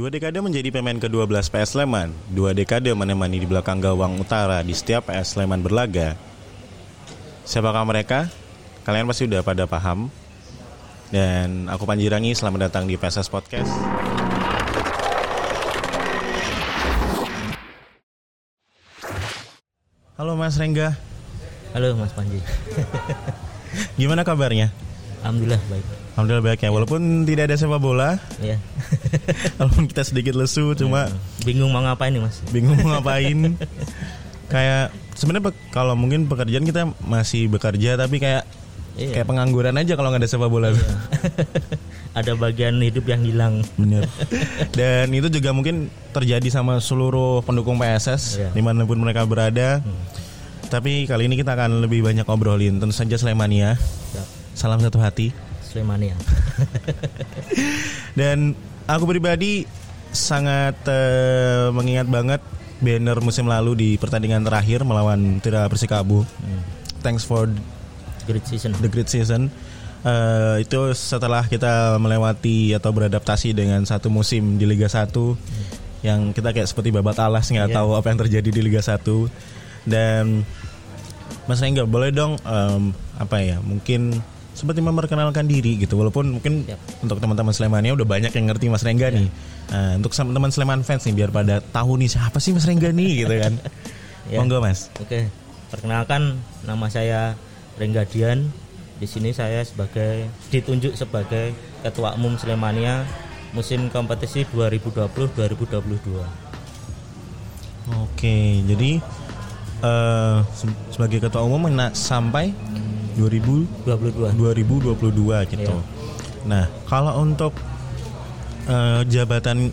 Dua dekade menjadi pemain ke-12 PS Sleman. Dua dekade menemani di belakang gawang utara di setiap PS Sleman berlaga. Siapakah mereka? Kalian pasti udah pada paham. Dan aku Panjirangi, selamat datang di PSS Podcast. Halo Mas Rengga, Halo Mas Panji. gimana kabarnya? Alhamdulillah baik. Alhamdulillah baik ya, walaupun tidak ada sepak bola, Ya. walaupun kita sedikit lesu, cuma Bingung mau ngapain nih Mas? bingung mau ngapain kayak sebenarnya kalau mungkin pekerjaan kita masih bekerja tapi kayak Iya. kayak pengangguran aja kalau nggak ada sepak bola Ada bagian hidup yang hilang. bener dan itu juga mungkin terjadi sama seluruh pendukung PSS Iya. di mana pun mereka berada tapi kali ini kita akan lebih banyak ngobrolin tentu saja Slemania Siap. Salam satu hati Slemania. dan aku pribadi sangat eh, mengingat banget banner musim lalu di pertandingan terakhir melawan Tira Persikabo Hmm. thanks for Great season. The Great Season Eh, itu setelah kita melewati atau beradaptasi dengan satu musim di Liga 1 yang kita kayak seperti babat alas nggak Iya. tahu apa yang terjadi di Liga 1 dan Mas Rengga boleh dong em, apa ya mungkin seperti memperkenalkan diri gitu walaupun mungkin Siap. untuk teman-teman Slemania udah banyak yang ngerti Mas Rengga nih Nah, untuk sama teman Sleman fans nih biar pada tahu nih siapa sih Mas Rengga nih gitu kan Ya. monggo Mas Oke. Perkenalkan nama saya Rengga Dian. Di sini saya sebagai ditunjuk sebagai Ketua Umum Slemania musim kompetisi 2020-2022. Oke, jadi se- sebagai ketua umum sampai 2000 22. 2022 gitu. Iya. Nah, kalau untuk eh, jabatan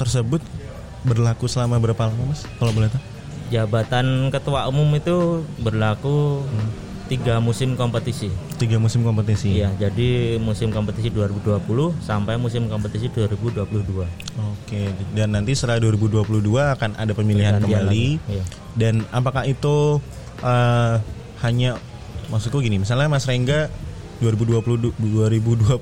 tersebut berlaku selama berapa lama, Mas? Kalau boleh tahu? Jabatan Ketua Umum itu berlaku tiga musim kompetisi. Tiga musim kompetisi. Iya, jadi musim kompetisi 2020 sampai musim kompetisi 2022. Oke, dan nanti setelah 2022 akan ada pemilihan Pergantian kembali. iya. Dan apakah itu eh, hanya maksudku gini, misalnya Mas Rengga 2020 2022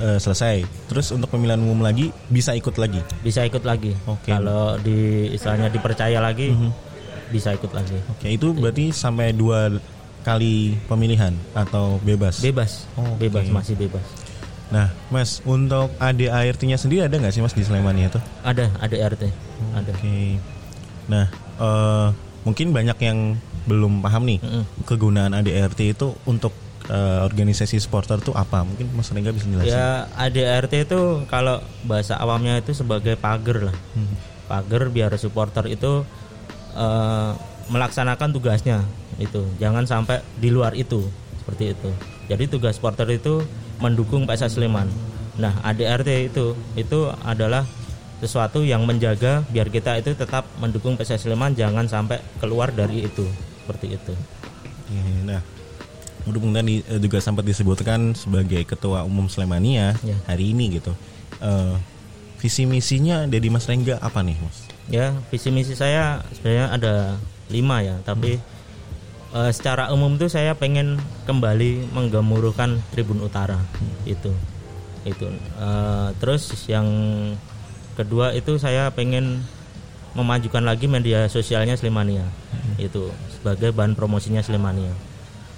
eh, selesai. Terus untuk pemilihan umum lagi bisa ikut lagi. Bisa ikut lagi. Oke. Kalau di istilahnya dipercaya lagi, bisa ikut lagi. Oke, itu berarti sampai dua kali pemilihan atau bebas? Bebas, Oke. bebas masih bebas. Nah, Mas, untuk ADART-nya sendiri ada nggak sih Mas di Sleman itu? Ada, ada RT, ada. Oke. Nah, eh, mungkin banyak yang belum paham nih Mm-mm. kegunaan ADART itu untuk eh, organisasi supporter itu apa? Mungkin Mas Rengga bisa jelasin. Ya ADRT itu kalau bahasa awamnya itu sebagai pagar lah. Hmm. Pagar biar supporter itu eh, melaksanakan tugasnya itu. Jangan sampai di luar itu seperti itu. Jadi tugas supporter itu mendukung PSS Sleman. Nah ADRT itu itu adalah sesuatu yang menjaga biar kita itu tetap mendukung PSS Sleman jangan sampai keluar dari itu seperti itu. Oke, Nah, udah kemudian di- eh, juga sempat disebutkan sebagai ketua umum Slemania Ya. hari ini gitu. Eh, visi misinya dari Mas Rengga apa nih, Mas? Ya, visi misi saya sebenarnya ada lima ya, tapi eh, secara umum tuh saya pengen kembali menggemuruhkan Tribun Utara itu, itu. Eh, terus yang kedua itu saya pengen memajukan lagi media sosialnya Slemania itu sebagai bahan promosinya Slemania.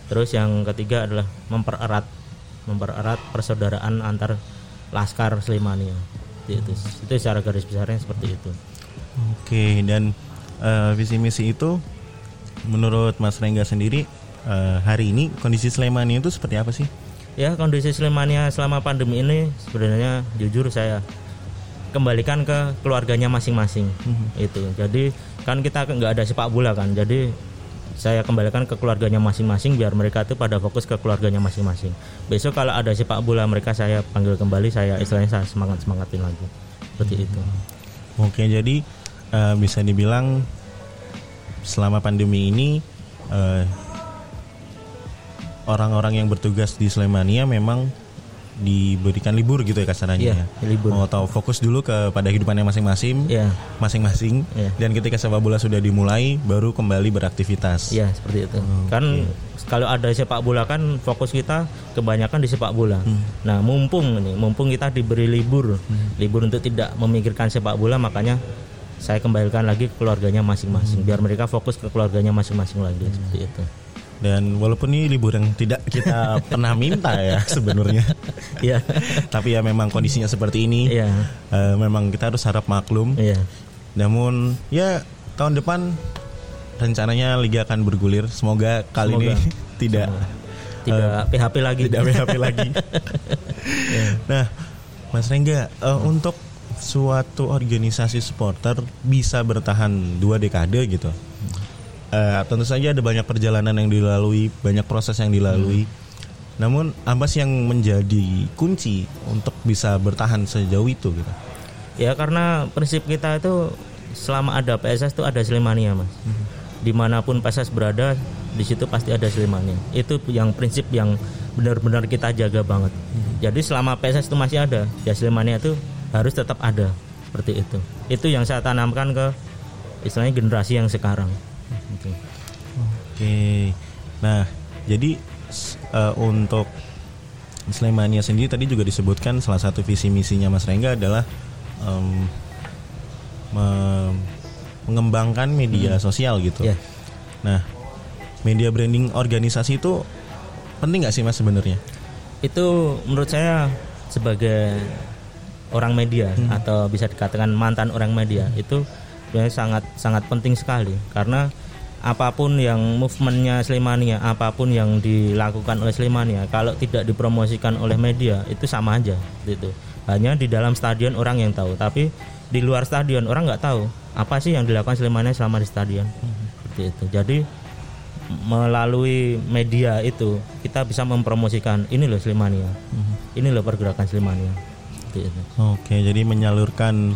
Terus yang ketiga adalah mempererat mempererat persaudaraan antar laskar Slemania. Itu, itu secara garis besarnya seperti itu. Oke, dan eh, visi misi itu menurut Mas Rengga sendiri eh, hari ini kondisi Slemania itu seperti apa sih? Ya kondisi Slemania selama pandemi ini sebenarnya jujur saya kembalikan ke keluarganya masing-masing itu. Jadi kan kita nggak ada sepak bola kan, jadi saya kembalikan ke keluarganya masing-masing biar mereka tuh pada fokus ke keluarganya masing-masing. Besok kalau ada sepak bola mereka saya panggil kembali, saya istilahnya saya semangat semangatin lagi seperti itu. Oke, jadi eh, bisa dibilang selama pandemi ini eh, orang-orang yang bertugas di Slemania memang diberikan libur gitu ya kasarannya Iya, ya. libur. Oh, atau fokus dulu kepada hidupannya masing-masing, Ya, masing-masing. Iya. Dan ketika sepak bola sudah dimulai, baru kembali beraktivitas. ya seperti itu. Oke. Kan kalau ada sepak bola kan fokus kita kebanyakan di sepak bola. Hmm. Nah, mumpung ini, mumpung kita diberi libur, Hmm. libur untuk tidak memikirkan sepak bola, makanya saya kembalikan lagi ke keluarganya masing-masing, biar mereka fokus ke keluarganya masing-masing lagi seperti itu. Dan walaupun ini libur yang tidak kita pernah minta ya sebenarnya, Iya, tapi ya memang kondisinya seperti ini. iya, Eh, memang kita harus harap maklum. iya, Namun ya tahun depan rencananya liga akan bergulir. Semoga kali Semoga. ini tidak tidak PHP lagi. tidak PHP lagi. nah, Mas Rengga, eh, untuk suatu organisasi supporter bisa bertahan dua dekade gitu. Eh, tentu saja ada banyak perjalanan yang dilalui, banyak proses yang dilalui. Namun apa sih yang menjadi kunci untuk bisa bertahan sejauh itu gitu? Ya karena prinsip kita itu selama ada PSS itu ada Slemania mas. Di mana pun PSS berada di situ pasti ada Slemania. Itu yang prinsip yang benar-benar kita jaga banget. Jadi selama PSS itu masih ada, ya Slemania itu harus tetap ada seperti itu. Itu yang saya tanamkan ke istilahnya generasi yang sekarang. Gitu. Oke. Nah, jadi eh, untuk Slemania sendiri tadi juga disebutkan salah satu visi misinya Mas Rengga adalah em, me- mengembangkan media sosial gitu. Ya. Nah, media branding organisasi itu penting nggak sih Mas sebenarnya? itu menurut saya sebagai orang media atau bisa dikatakan mantan orang media itu sebenarnya sangat sangat penting sekali karena apa pun yang movementnya Slemania apa pun yang dilakukan oleh Slemania kalau tidak dipromosikan oleh media itu sama aja gitu. Hanya di dalam stadion orang yang tahu tapi di luar stadion orang nggak tahu apa sih yang dilakukan Slemania selama di stadion. Seperti itu. Jadi melalui media itu kita bisa mempromosikan ini loh Slimania ini loh pergerakan itu. Oke, jadi menyalurkan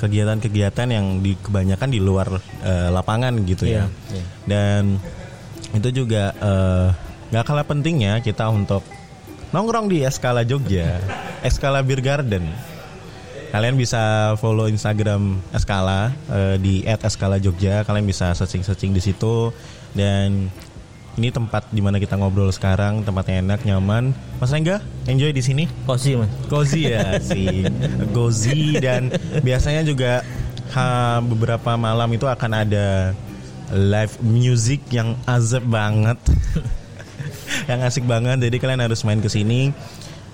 kegiatan-kegiatan yang di kebanyakan di luar eh, lapangan gitu ya. Iya, iya. Dan itu juga nggak kalah pentingnya kita untuk nongkrong di Eskala Jogja, Eskala Beer Garden. Kalian bisa follow Instagram Eskala eh, di @eskala Jogja. Kalian bisa searching-searching di situ dan ini tempat di mana kita ngobrol sekarang, tempatnya enak, nyaman. Mas Rengga, enjoy di sini? Kosi mas. Cozy ya sih Cozy dan biasanya juga ha, beberapa malam itu akan ada live music yang azab banget. Yang asik banget. Jadi kalian harus main ke sini.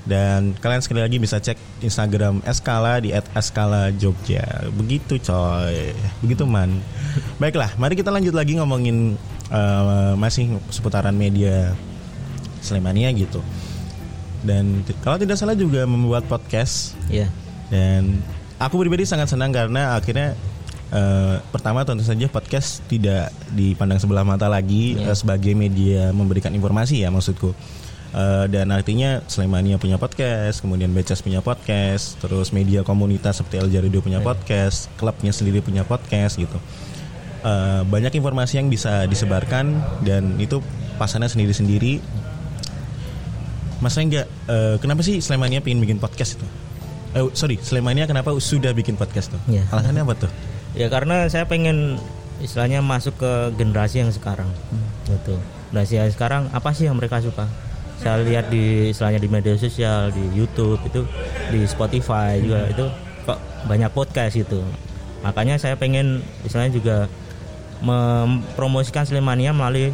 Dan kalian sekali lagi bisa cek Instagram Eskala di @eskala Jogja. Begitu coy. Begitu man. Baiklah mari kita lanjut lagi ngomongin eh, masih seputaran media Slemania gitu. Dan kalau tidak salah juga membuat podcast. Ya dan aku pribadi sangat senang karena akhirnya eh, pertama tentu saja podcast tidak dipandang sebelah mata lagi Iya. eh, sebagai media memberikan informasi ya maksudku. Eh, dan artinya Slemania punya podcast, kemudian Becas punya podcast, terus media komunitas seperti El Jarido punya podcast, klubnya sendiri punya podcast gitu. Eh, banyak informasi yang bisa disebarkan dan itu pasannya sendiri-sendiri Mas Rengga, eh, kenapa sih Slemania pengen bikin podcast itu? Eh, sorry, Slemania kenapa sudah bikin podcast tuh? Iya. Alasannya apa tuh? ya karena saya pengen istilahnya masuk ke generasi yang sekarang gitu generasi yang sekarang apa sih yang mereka suka saya lihat di istilahnya di media sosial di YouTube itu di Spotify juga itu kok banyak podcast itu makanya saya pengen istilahnya juga mempromosikan Slemania melalui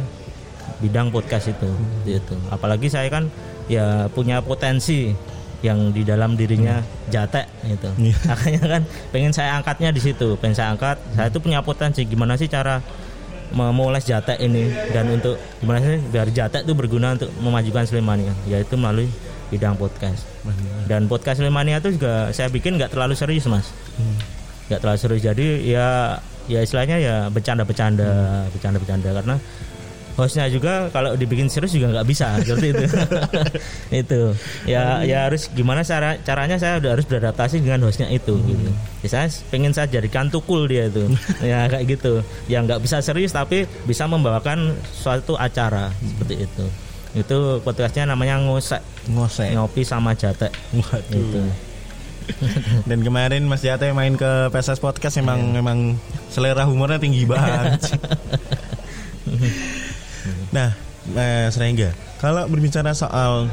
bidang podcast itu gitu. Apalagi saya kan ya punya potensi yang di dalam dirinya jatek gitu. Makanya kan pengen saya angkatnya di situ pengen saya angkat. Saya itu punya potensi gimana sih cara memoles jatek ini? Dan untuk gimana sih biar jatek itu berguna untuk memajukan Slemania yaitu melalui bidang podcast. Dan podcast Slemania itu juga saya bikin nggak terlalu serius mas nggak terlalu serius jadi ya ya istilahnya ya bercanda-bercanda bercanda-bercanda. Karena hostnya juga kalau dibikin serius juga nggak bisa seperti itu. Itu. Ya ya harus gimana cara caranya saya udah harus beradaptasi dengan hostnya itu gitu. Ya, saya pengen saya jadikan tukul dia itu. Ya kayak gitu. Yang nggak bisa serius tapi bisa membawakan suatu acara seperti itu. Itu podcastnya namanya ngosek. Ngosek. ngopi sama jatek. Waduh. itu Dan kemarin Mas Jate main ke PSS Podcast emang Iya. emang selera humornya tinggi banget. nah, Mas Rengga, kalau berbicara soal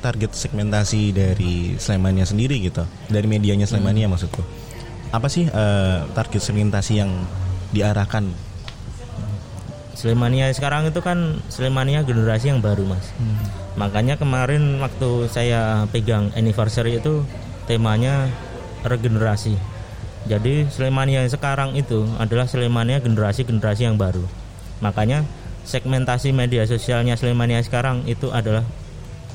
target segmentasi dari Slemania sendiri gitu, dari medianya Slemania maksudku, apa sih eh, target segmentasi yang diarahkan? Slemania sekarang itu kan Slemania generasi yang baru mas. Makanya kemarin waktu saya pegang anniversary itu temanya regenerasi. Jadi Slemania yang sekarang itu adalah Slemania generasi-generasi yang baru. Makanya segmentasi media sosialnya Slemania sekarang itu adalah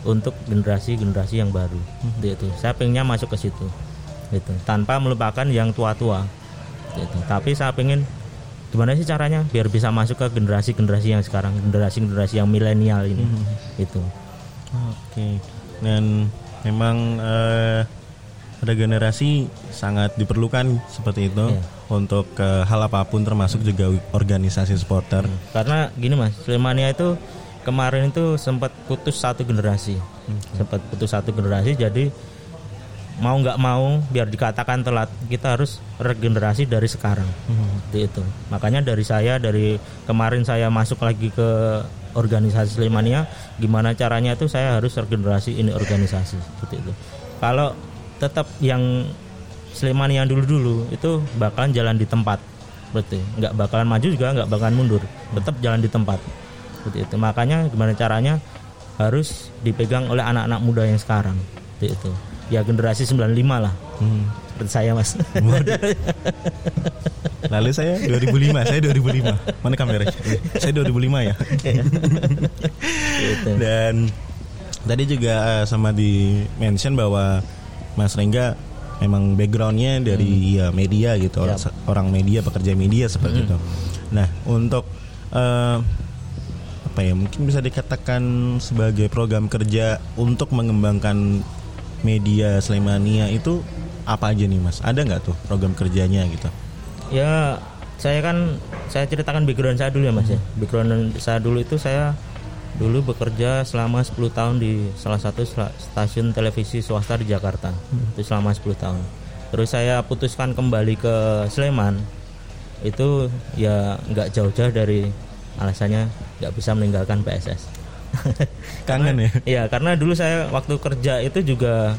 untuk generasi-generasi yang baru. Gitu. Saya pengennya masuk ke situ. Gitu. Tanpa melupakan yang tua-tua. Gitu. Tapi saya pengen gimana sih caranya biar bisa masuk ke generasi-generasi yang sekarang, generasi-generasi yang milenial ini. Gitu. Oke. Dan memang eh, regenerasi sangat diperlukan seperti itu Iya. untuk eh, hal apa pun termasuk juga organisasi supporter. Karena gini mas, Slemania itu kemarin itu sempat putus satu generasi, sempat putus satu generasi. Jadi mau nggak mau, biar dikatakan telat, kita harus regenerasi dari sekarang. Seperti itu. Makanya dari saya, dari kemarin saya masuk lagi ke organisasi Slemania, gimana caranya itu saya harus regenerasi ini organisasi seperti itu. Kalau tetap yang Slemania yang dulu-dulu itu bakalan jalan di tempat itu. nggak bakalan maju juga nggak bakalan mundur tetap jalan di tempat seperti itu makanya gimana caranya harus dipegang oleh anak-anak muda yang sekarang seperti itu ya generasi 95 lah Hmm. seperti saya mas Lalu saya 2005, saya 2005. Mana kameranya? Saya 2005 ya. Gitu. Dan tadi juga eh, sama di mention bahwa Mas Rengga memang backgroundnya dari ya media gitu, orang, orang media, pekerja media seperti itu. Nah, untuk eh, apa ya? Mungkin bisa dikatakan sebagai program kerja untuk mengembangkan media Slemania itu apa aja nih Mas? Ada nggak tuh program kerjanya gitu? ya saya kan saya ceritakan background saya dulu ya mas ya background saya dulu itu saya dulu bekerja selama 10 tahun di salah satu stasiun televisi swasta di Jakarta. Itu selama 10 tahun. Terus saya putuskan kembali ke Sleman. Itu ya nggak jauh-jauh dari alasannya nggak bisa meninggalkan PSS Kangen ya? Iya karena dulu saya waktu kerja itu juga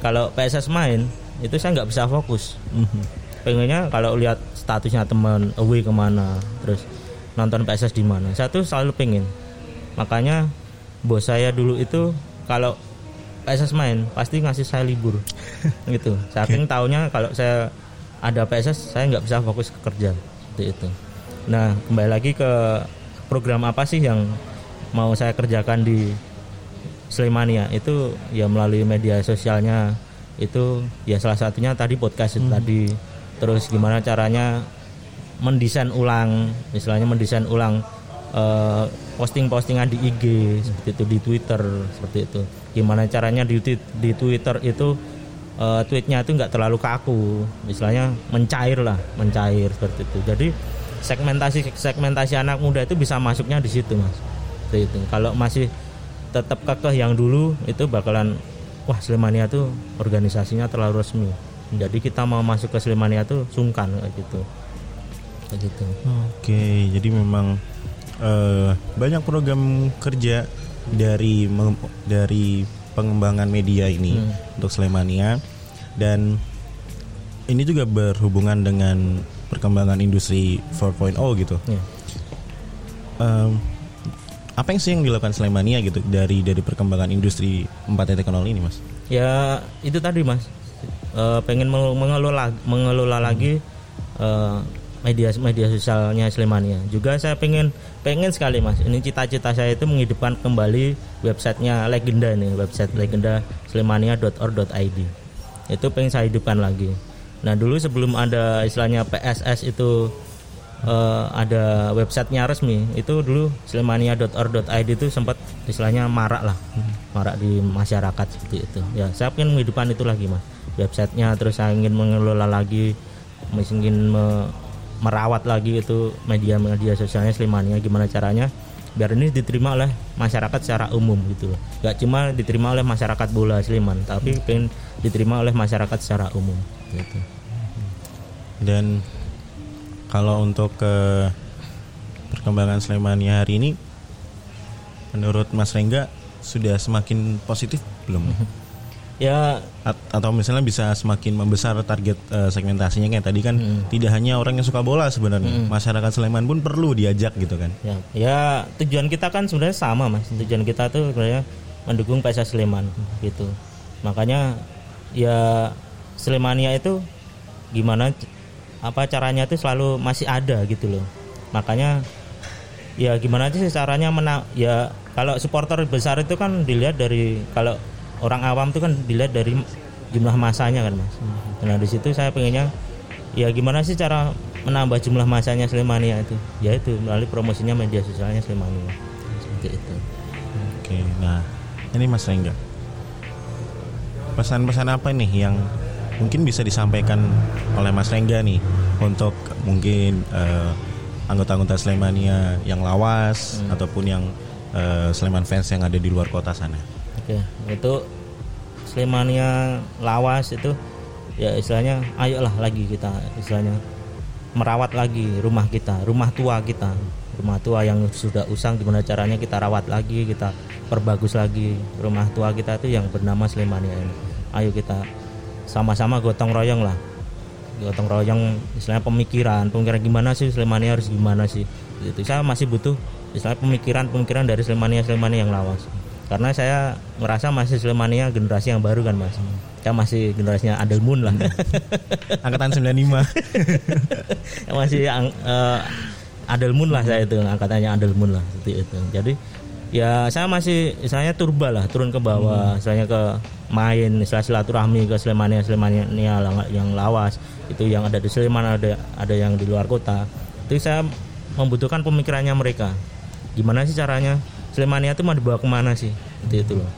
kalau PSS main itu saya nggak bisa fokus. Pengennya kalau lihat statusnya teman away ke mana terus nonton PSS di mana. Saya tuh selalu pengen makanya bos saya dulu itu kalau PSS main pasti ngasih saya libur. Gitu. Saking taunya kalau saya ada PSS saya nggak bisa fokus ke kerja. Seperti itu. Nah kembali lagi ke program apa sih yang mau saya kerjakan di Slemania itu ya melalui media sosialnya. Itu ya salah satunya tadi podcast itu tadi. Terus gimana caranya mendesain ulang istilahnya mendesain ulang eh, posting-postingan di IG seperti itu di Twitter seperti itu. Gimana caranya di di Twitter itu eh, tweetnya itu nggak terlalu kaku istilahnya mencair lah mencair seperti itu. Jadi segmentasi segmentasi anak muda itu bisa masuknya di situ mas. Seperti itu. Kalau masih tetap kekeh yang dulu itu bakalan wah Slemania tuh organisasinya terlalu resmi. Jadi kita mau masuk ke Slemania tuh sungkan kayak gitu. Gitu. Oke, jadi memang eh, banyak program kerja dari dari pengembangan media ini untuk Slemania dan ini juga berhubungan dengan perkembangan industri 4.0 gitu. ya. Em, apa yang sih yang dilakukan Slemania gitu dari dari perkembangan industri 4.0 ini, Mas? ya itu tadi mas Eh, pengen meng- mengelola mengelola lagi eh, media media sosialnya Slemania juga saya pengen pengen sekali mas. Ini cita-cita saya itu menghidupkan kembali websitenya legenda nih website legenda slemania.or.id itu pengen saya hidupkan lagi. Nah dulu sebelum ada istilahnya PSS itu eh, ada websitenya resmi itu dulu slemania.or.id itu sempat istilahnya marak lah. Marak di masyarakat seperti itu. Ya saya ingin menghidupkan itu lagi mas. Websitenya terus saya ingin mengelola lagi ingin me- merawat lagi itu media-media sosialnya Slemania gimana caranya? Biar ini diterima oleh masyarakat secara umum gitu. Nggak cuma diterima oleh masyarakat bola Sleman tapi pengen diterima oleh masyarakat secara umum. Gitu. Dan kalau untuk ke perkembangan Slemania hari ini menurut Mas Rengga sudah semakin positif belum? Ya A- atau misalnya bisa semakin membesar target eh, segmentasinya kayak tadi kan tidak hanya orang yang suka bola sebenarnya masyarakat Sleman pun perlu diajak gitu kan Ya, ya tujuan kita kan sebenarnya sama mas. Tujuan kita tuh sebenarnya mendukung PSS Sleman gitu. Makanya ya Slemania itu gimana apa caranya itu selalu masih ada gitu loh. Makanya ya gimana sih caranya mena ya kalau supporter besar itu kan dilihat dari kalau orang awam itu kan dilihat dari jumlah masanya kan mas. Nah di situ saya pengennya ya gimana sih cara menambah jumlah masanya Slemania itu? Ya itu melalui promosinya media sosialnya Slemania seperti itu. oke nah ini Mas Rengga pesan-pesan apa nih yang mungkin bisa disampaikan oleh Mas Rengga nih untuk mungkin eh, anggota-anggota Slemania yang lawas ataupun yang eh, Sleman fans yang ada di luar kota sana Oke, itu Slemania lawas itu ya istilahnya ayolah lagi kita istilahnya merawat lagi rumah kita, rumah tua kita, rumah tua yang sudah usang gimana caranya kita rawat lagi, kita perbagus lagi rumah tua kita itu yang bernama Slemania ini. Ayo kita sama-sama gotong royong lah. Gotong royong istilahnya pemikiran, pemikiran gimana sih Slemania harus gimana sih. Itu saya masih butuh istilahnya pemikiran-pemikiran dari Slemania Slemania yang lawas karena saya merasa masih Slemania generasi yang baru kan mas. Saya masih generasinya Adelmun lah. Angkatan 95 Saya masih ang- eh, Adelmun lah saya itu angkatannya Adelmun lah seperti itu. Jadi ya saya masih misalnya turba lah turun ke bawah misalnya ke main istilah silaturahmi ke Slemania Slemania yang, yang lawas itu yang ada di Sleman ada ada yang di luar kota. Itu saya membutuhkan pemikirannya mereka. Gimana sih caranya Slemania itu mau dibawa ke mana sih? Itu itu loh.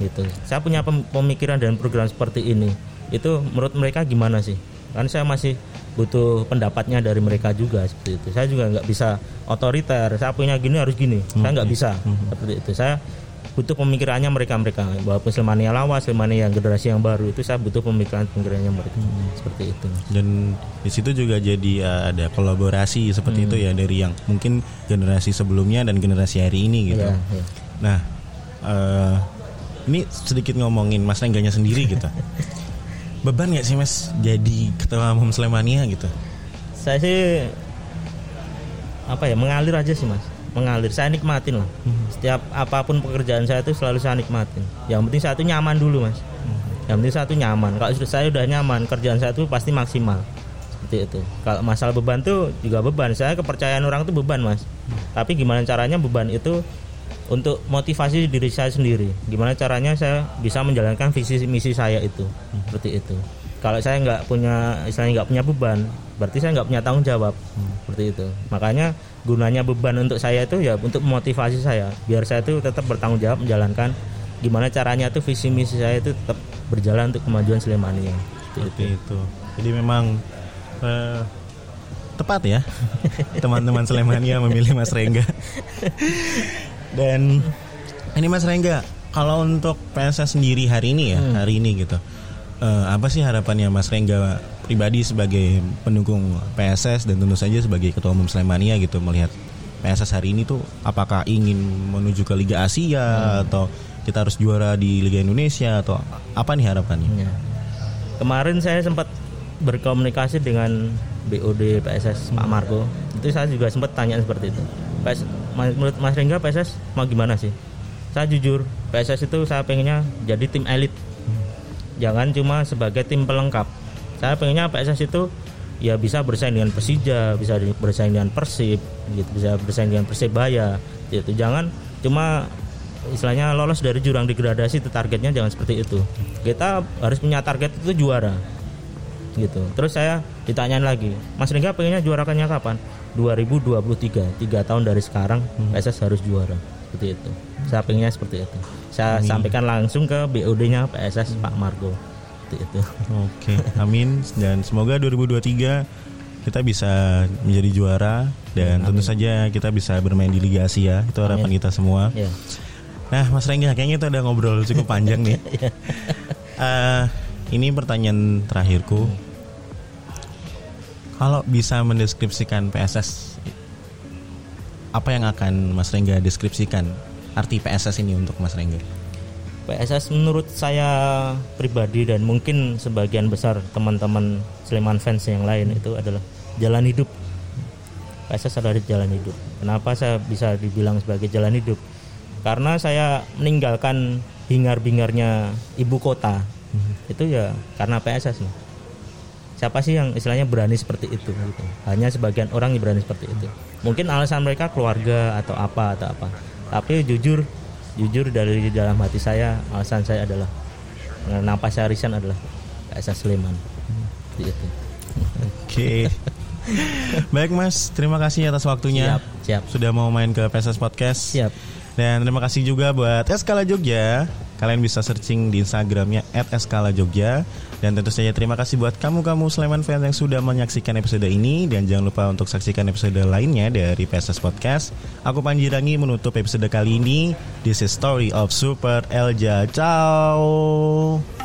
Gitu. Saya punya pem- pemikiran dan program seperti ini. Itu menurut mereka gimana sih? Kan saya masih butuh pendapatnya dari mereka juga seperti itu. Saya juga nggak bisa otoriter. Saya punya gini harus gini. Saya nggak bisa seperti itu. Saya butuh pemikirannya mereka mereka walaupun Slemania lawas Slemania yang generasi yang baru itu saya butuh pemikiran pemikirannya mereka seperti itu dan di situ juga jadi uh, ada kolaborasi seperti itu ya dari yang mungkin generasi sebelumnya dan generasi hari ini gitu. Iya, iya. Nah, eh, ini sedikit ngomongin Mas Rengganya sendiri gitu. Beban nggak sih Mas jadi ketua umum Slemania gitu? saya sih apa ya mengalir aja sih mas mengalir. Saya nikmatin lah setiap apa pun pekerjaan saya itu selalu saya nikmatin. Yang penting saya itu nyaman dulu mas. Yang penting saya itu nyaman. Kalau sudah saya udah nyaman kerjaan saya itu pasti maksimal. Seperti itu. Kalau masalah beban tuh juga beban. Saya kepercayaan orang itu beban mas. Tapi gimana caranya beban itu untuk motivasi diri saya sendiri? Gimana caranya saya bisa menjalankan visi misi saya itu? Seperti itu. Kalau saya nggak punya istilahnya nggak punya beban berarti saya nggak punya tanggung jawab. Seperti itu. Makanya gunanya beban untuk saya itu ya untuk memotivasi saya biar saya itu tetap bertanggung jawab menjalankan gimana caranya tuh visi misi saya itu tetap berjalan untuk kemajuan Slemania Seperti itu. Itu. Jadi memang eh, tepat ya teman-teman Slemania memilih Mas Rengga. Dan ini Mas Rengga, kalau untuk PSS sendiri hari ini ya, hari ini gitu. eh, apa sih harapannya Mas Rengga pribadi sebagai pendukung PSS dan tentu saja sebagai ketua umum Slemania gitu melihat PSS hari ini tuh apakah ingin menuju ke Liga Asia atau kita harus juara di Liga Indonesia atau apa nih harapannya? Ya. Kemarin saya sempat berkomunikasi dengan BOD PSS Pak Marco. Itu saya juga sempat tanya seperti itu. PS, menurut Mas Rengga PSS mau gimana sih? Saya jujur, PSS itu saya pengennya jadi tim elit. Jangan cuma sebagai tim pelengkap. Saya pengennya PSS itu ya bisa bersaing dengan Persija, bisa bersaing dengan Persib, gitu, bisa bersaing dengan Persebaya. Gitu. Jangan cuma istilahnya lolos dari jurang degradasi itu targetnya jangan seperti itu. Kita harus punya target itu juara. Gitu. Terus saya ditanyain lagi, Mas Rengga pengennya juarakannya kapan? 2023, tiga tahun dari sekarang PSS harus juara. Seperti itu. Saya pengennya seperti itu. Saya sampaikan langsung ke BOD-nya PSS Pak Margo. Seperti itu. Oke, amin dan semoga 2023 kita bisa menjadi juara dan tentu saja kita bisa bermain di Liga Asia. Itu harapan kita semua. Ya. Nah, Mas Rengga, kayaknya kita udah ngobrol cukup panjang nih. Eh, ini pertanyaan terakhirku. Kalau bisa mendeskripsikan PSS, apa yang akan Mas Rengga deskripsikan arti PSS ini untuk Mas Rengga? PSS menurut saya pribadi dan mungkin sebagian besar teman-teman Sleman fans yang lain itu adalah jalan hidup. PSS adalah jalan hidup. Kenapa saya bisa dibilang sebagai jalan hidup? Karena saya meninggalkan hingar-bingarnya ibu kota. Itu ya karena PSS. Siapa sih yang istilahnya berani seperti itu gitu. Hanya sebagian orang yang berani seperti itu. Mungkin alasan mereka keluarga atau apa atau apa. Tapi jujur jujur dari dalam hati saya alasan saya adalah kenapa saya resign adalah PSS Sleman. Gitu. Oke. Okay. Baik Mas, terima kasih atas waktunya. Siap, siap. Sudah mau main ke PSS Podcast. Siap. Dan terima kasih juga buat Eskala Jogja. Kalian bisa searching di Instagramnya @eskala_jogja. Dan tentu saja terima kasih buat kamu-kamu Sleman fans yang sudah menyaksikan episode ini dan jangan lupa untuk saksikan episode lainnya dari PSS Podcast. Aku Panji Rangi menutup episode kali ini. This is Story of Super Elja. Ciao.